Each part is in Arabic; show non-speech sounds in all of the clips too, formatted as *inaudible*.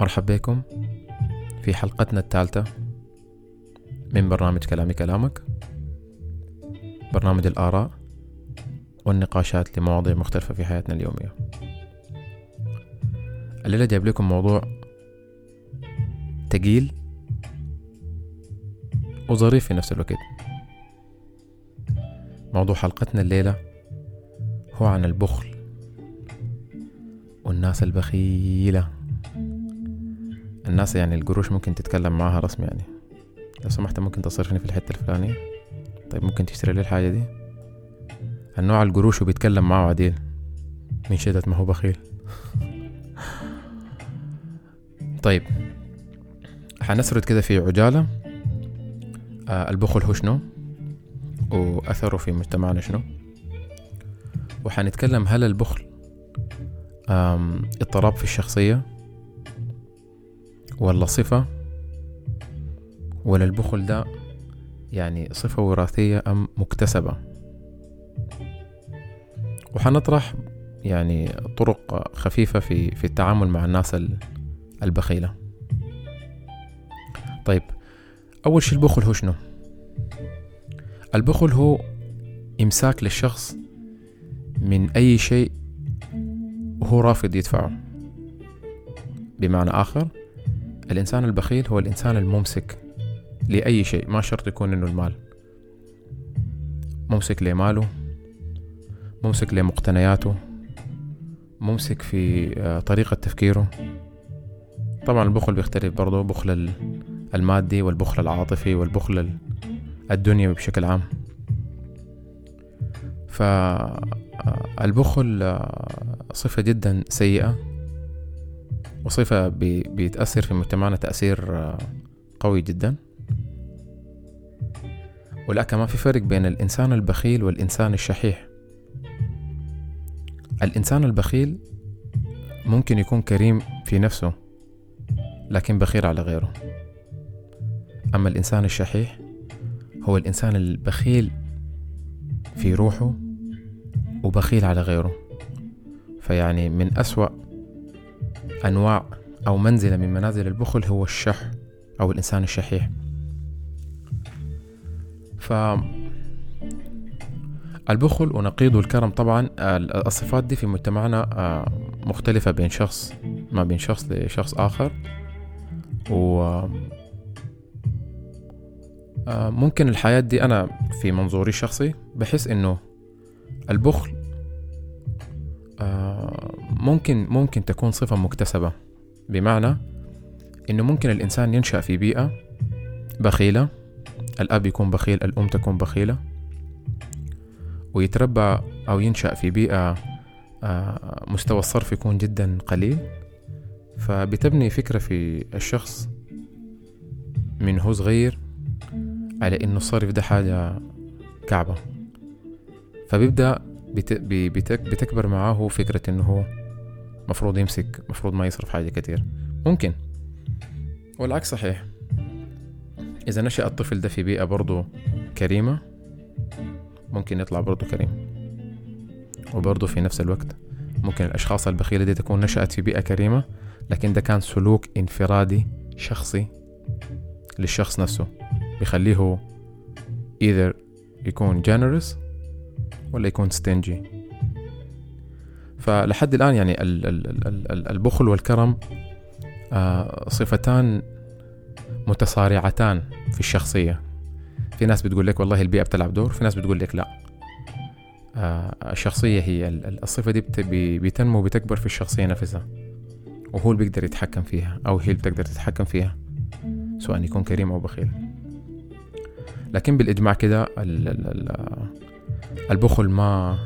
مرحب بكم في حلقتنا الثالثة من برنامج كلامي كلامك. برنامج الآراء والنقاشات لمواضيع مختلفة في حياتنا اليومية. الليلة جايب لكم موضوع تقيل وظريف في نفس الوقت. موضوع حلقتنا الليلة هو عن البخل والناس البخيلة. الناس يعني القروش ممكن تتكلم معاها رسمي يعني. لو سمحت ممكن تصرفني في الحتة الفلانية. طيب ممكن تشتري لي الحاجة دي؟ النوع القروش وبيتكلم معاه عديل. من شدة ما هو بخيل. *laughs* طيب حنسرد كده في عجالة. آه البخل هو شنو؟ وأثره في مجتمعنا شنو؟ وحنتكلم هل البخل اضطراب في الشخصية؟ ولا صفة ولا البخل ده يعني صفة وراثية أم مكتسبة؟ وحنطرح يعني طرق خفيفة في في التعامل مع الناس البخيلة. طيب أول شي البخل هو شنو؟ البخل هو إمساك للشخص من أي شيء وهو رافض يدفعه. بمعنى آخر الإنسان البخيل هو الإنسان الممسك لأي شيء ما شرط يكون إنه المال. ممسك لماله ممسك لمقتنياته ممسك في آه، طريقة تفكيره. طبعا البخل بيختلف برضه بخل المادي والبخل العاطفي والبخل الدنيوي بشكل عام. فالبخل آه، صفة جدا سيئة. وصفة بيتأثر في مجتمعنا تأثير آه، قوي جدا. ولا كمان في فرق بين الإنسان البخيل والإنسان الشحيح. الإنسان البخيل ممكن يكون كريم في نفسه لكن بخيل على غيره. أما الإنسان الشحيح هو الإنسان البخيل في روحه وبخيل على غيره. فيعني من أسوأ أنواع أو منزلة من منازل البخل هو الشح أو الإنسان الشحيح. ف البخل ونقيض الكرم طبعا الصفات دي في مجتمعنا آه، مختلفة بين شخص ما بين شخص لشخص آخر. و آه، ممكن الحياة دي أنا في منظوري الشخصي بحس إنه البخل ممكن ممكن تكون صفة مكتسبة. بمعنى إنه ممكن الإنسان ينشأ في بيئة بخيلة الأب يكون بخيل الأم تكون بخيلة ويتربى أو ينشأ في بيئة آه، مستوى الصرف يكون جدا قليل. فبتبني فكرة في الشخص من هو صغير على إنه الصرف ده حاجة كعبة. فبيبدأ بتكبر معاه فكرة إنه هو مفروض يمسك مفروض ما يصرف حاجة كتير. ممكن. والعكس صحيح. إذا نشأ الطفل ده في بيئة برضو كريمة ممكن يطلع برضو كريم. وبرضو في نفس الوقت ممكن الأشخاص البخيلة دي تكون نشأت في بيئة كريمة لكن ده كان سلوك انفرادي شخصي للشخص نفسه. بيخليه either يكون generous ولا يكون stingy. فلحد الآن يعني البخل والكرم آه، صفتان متصارعتان في الشخصية. في ناس بتقول لك والله البيئة بتلعب دور في ناس بتقول لك لا. آه، الشخصية هي الصفة دي بتنمو وبتكبر في الشخصية نفسها وهو اللي بيقدر يتحكم فيها أو هي اللي بتقدر تتحكم فيها سواء يكون كريم أو بخيل. لكن بالإجماع كده البخل ما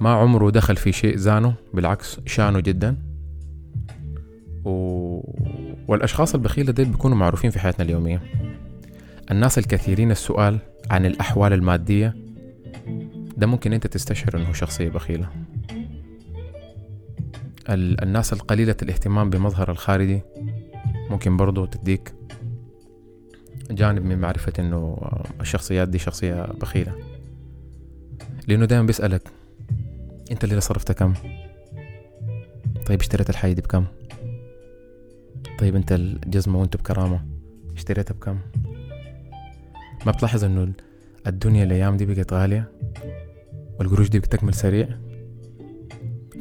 ما عمره دخل في شيء زانه بالعكس شانه جدا. و... والأشخاص البخيلة ديل بيكونوا معروفين في حياتنا اليومية. الناس الكثيرين السؤال عن الأحوال المادية ده ممكن أنت تستشعر أنه شخصية بخيلة. الناس القليلة الاهتمام بمظهر الخارجي ممكن برضو تديك جانب من معرفة إنه الشخصيات دي شخصية بخيلة. لأنه دائما بيسألك انت اللي صرفت كم؟ طيب اشتريت الحاجة دي بكم؟ طيب انت الجزمة وانت بكرامة اشتريتها بكم؟ ما بتلاحظ انه الدنيا الأيام دي بقت غالية؟ والقروش دي بتكمل سريع؟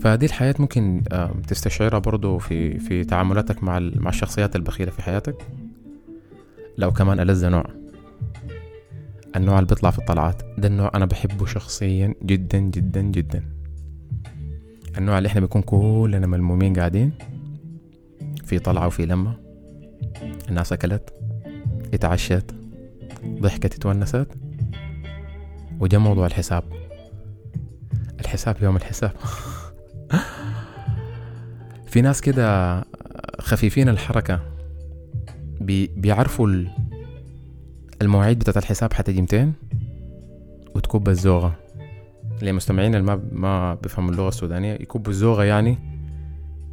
فهذه الحياة ممكن تستشعرها برضو في في تعاملاتك مع مع الشخصيات البخيلة في حياتك؟ لو كمان ألذ نوع. النوع اللي بيطلع في الطلعات ده النوع أنا بحبه شخصيا جدا جدا جدا. النوع اللي إحنا بنكون كلنا ملمومين قاعدين في طلعة وفي لمة. الناس أكلت اتعشت ضحكت اتونست وجا موضوع الحساب. الحساب يوم الحساب. *laughs* في ناس كده خفيفين الحركة. بي بيعرفوا المواعيد بتاعت الحساب حتجي متين؟ وتكب الزوغة. لمستمعين اللي ما ما بيفهموا اللغة السودانية يكبوا الزوغة يعني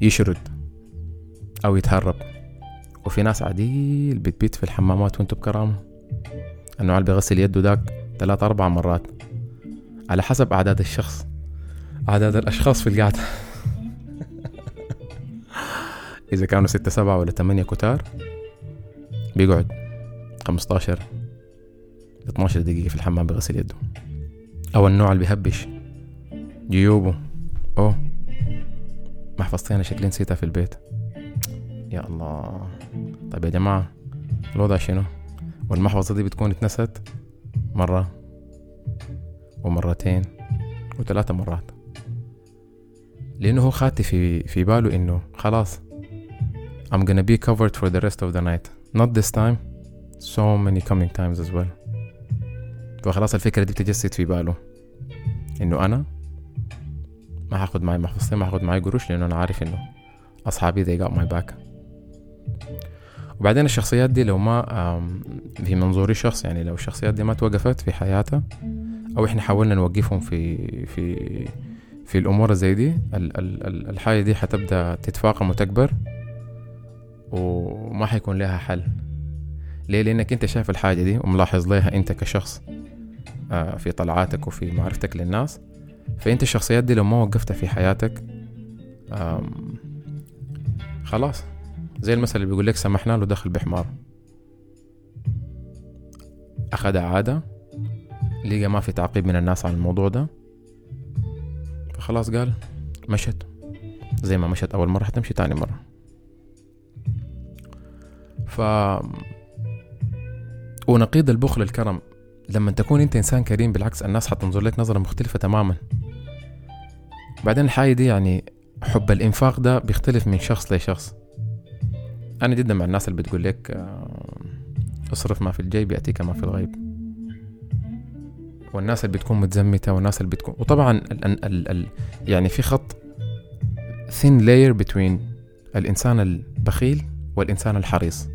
يشرد أو يتهرب. وفي ناس عديل بتبيت في الحمامات وانتو بكرامة. النوع اللي بيغسل يده داك ثلاث أربع مرات. على حسب أعداد الشخص. أعداد الأشخاص في القعدة *laughs* إذا كانوا ستة سبعة ولا ثمانية كتار بيقعد خمستاشر اتناشر دقيقة في الحمام بغسل يده. أو النوع اللي بيهبش. جيوبه. أوه. محفظتي أنا شكلي نسيتها في البيت. يا الله. طيب يا جماعة الوضع شنو؟ والمحفظة دي بتكون اتنست مرة ومرتين وثلاثة مرات. لأنه هو خاتي في في باله إنه خلاص I'm gonna be covered for the rest of the night. Not this time. So many coming times as well. فخلاص الفكرة دي بتجسد في باله. إنه أنا ما هاخد معي محفظتين ما هاخد معي قروش لأنه أنا عارف إنه أصحابي they got my back. وبعدين الشخصيات دي لو ما في منظوري شخص يعني لو الشخصيات دي ما توقفت في حياتها أو إحنا حاولنا نوقفهم في في في الأمور زي دي الحاجة دي حتبدأ تتفاقم وتكبر وما حيكون لها حل. ليه؟ لأنك أنت شايف الحاجة دي وملاحظ ليها أنت كشخص. في طلعاتك وفي معرفتك للناس. فأنت الشخصيات دي لو ما وقفتها في حياتك خلاص. زي المثل اللي بيقول لك سمحنا له دخل بحمار. أخذ عادة لقى ما في تعقيب من الناس عن الموضوع ده فخلاص قال مشت. زي ما مشت أول مرة حتمشي تاني مرة. ف ونقيض البخل الكرم لما تكون انت انسان كريم بالعكس الناس حتنظر لك نظرة مختلفة تماما. بعدين الحاجة دي يعني حب الإنفاق ده بيختلف من شخص لشخص. أنا جدا مع الناس اللي بتقول لك آه، اصرف ما في الجيب يأتيك ما في الغيب. والناس اللي بتكون متزمتة والناس اللي بتكون وطبعا ال ال ال يعني في خط thin layer between الإنسان البخيل والإنسان الحريص.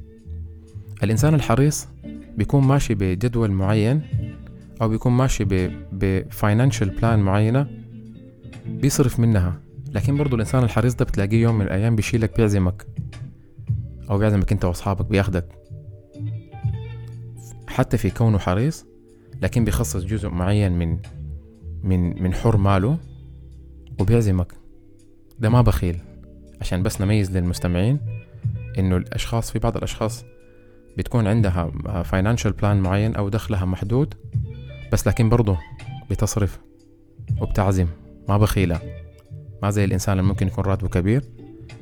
الإنسان الحريص بيكون ماشي بجدول معين أو بيكون ماشي ب financial بلان معينة بيصرف منها. لكن برضو الإنسان الحريص ده بتلاقيه يوم من الأيام بيشيلك بيعزمك أو بيعزمك أنت وأصحابك بياخدك. حتى في كونه حريص لكن بيخصص جزء معين من من من حر ماله وبيعزمك. ده ما بخيل. عشان بس نميز للمستمعين إنه الأشخاص في بعض الأشخاص بتكون عندها financial plan معين أو دخلها محدود بس لكن برضه بتصرف وبتعزم. ما بخيلة. ما زي الإنسان اللي ممكن يكون راتبه كبير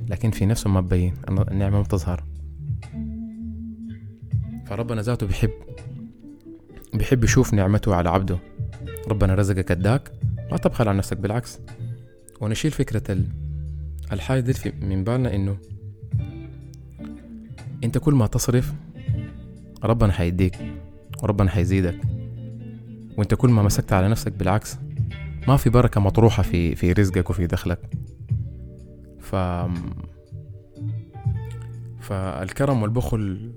لكن في نفسه ما ببين النعمة ما بتظهر. فربنا ذاته بيحب بيحب يشوف نعمته على عبده. ربنا رزقك اداك ما تبخل على نفسك بالعكس. ونشيل فكرة الحاجة دي من بالنا إنه أنت كل ما تصرف ربنا حيديك وربنا حيزيدك وانت كل ما مسكت على نفسك بالعكس ما في بركة مطروحة في في رزقك وفي دخلك. ف فالكرم والبخل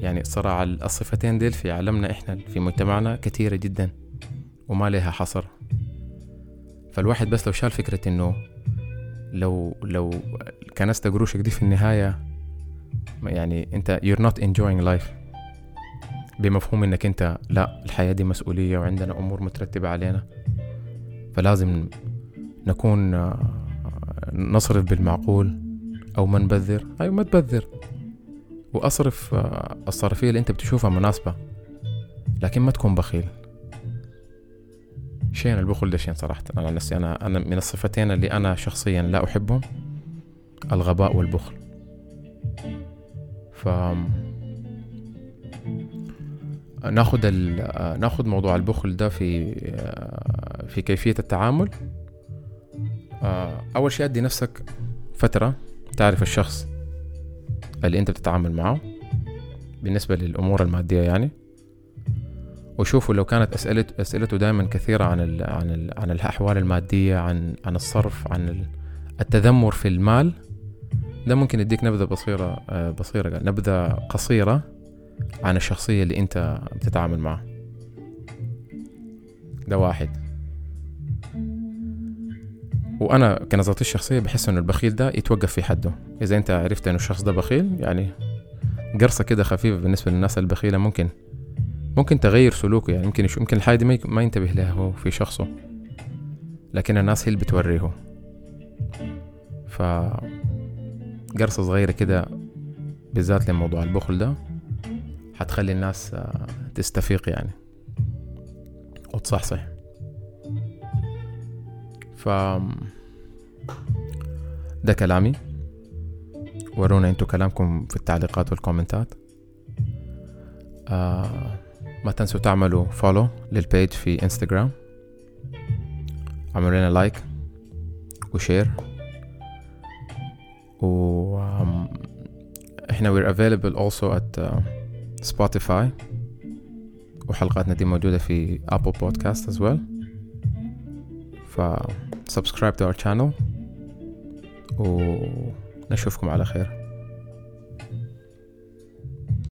يعني الصراحة الصفتين ديل في عالمنا إحنا في مجتمعنا كثيرة جدا وما لها حصر. فالواحد بس لو شال فكرة إنه لو لو كنست قروشك دي في النهاية يعني أنت you're not enjoying life. بمفهوم إنك أنت لا الحياة دي مسؤولية وعندنا أمور مترتبة علينا. فلازم نكون نصرف بالمعقول أو ما نبذر. أيوة ما تبذر. وأصرف آه، الصرفية اللي أنت بتشوفها مناسبة لكن ما تكون بخيل. شين البخل ده شين صراحة. أنا نفسي أنا أنا من الصفتين اللي أنا شخصيا لا أحبهم الغباء والبخل. ف ناخد. ناخد موضوع البخل ده في في كيفية التعامل أول شيء أدي نفسك فترة تعرف الشخص اللي أنت بتتعامل معه بالنسبة للأمور المادية يعني وشوفوا لو كانت أسئلة أسئلته دائما كثيرة عن ال عن ال عن الأحوال المادية عن عن الصرف عن التذمر في المال ده ممكن يديك نبذة بصيرة بصيرة نبذة قصيرة عن الشخصية اللي أنت بتتعامل معها. ده واحد. وأنا كنظرتي الشخصية بحس إنه البخيل ده يتوقف في حده. إذا أنت عرفت إنه الشخص ده بخيل يعني قرصة كده خفيفة بالنسبة للناس البخيلة ممكن ممكن تغير سلوكه. يعني ممكن يمكن الحاجة دي ما ينتبه لها هو في شخصه. لكن الناس هي اللي بتوريه ف قرصة صغيرة كده بالذات لموضوع البخل ده حتخلي الناس تستفيق يعني. وتصحصح ف ده كلامي. ورونا انتو كلامكم في التعليقات والكومنتات. آه ما تنسوا تعملوا follow لل page في انستغرام عملوا لنا like و share و إحنا we're available also at uh, Spotify وحلقاتنا دي موجودة في Apple Podcast as well. ف subscribe to our channel. ونشوفكم على خير.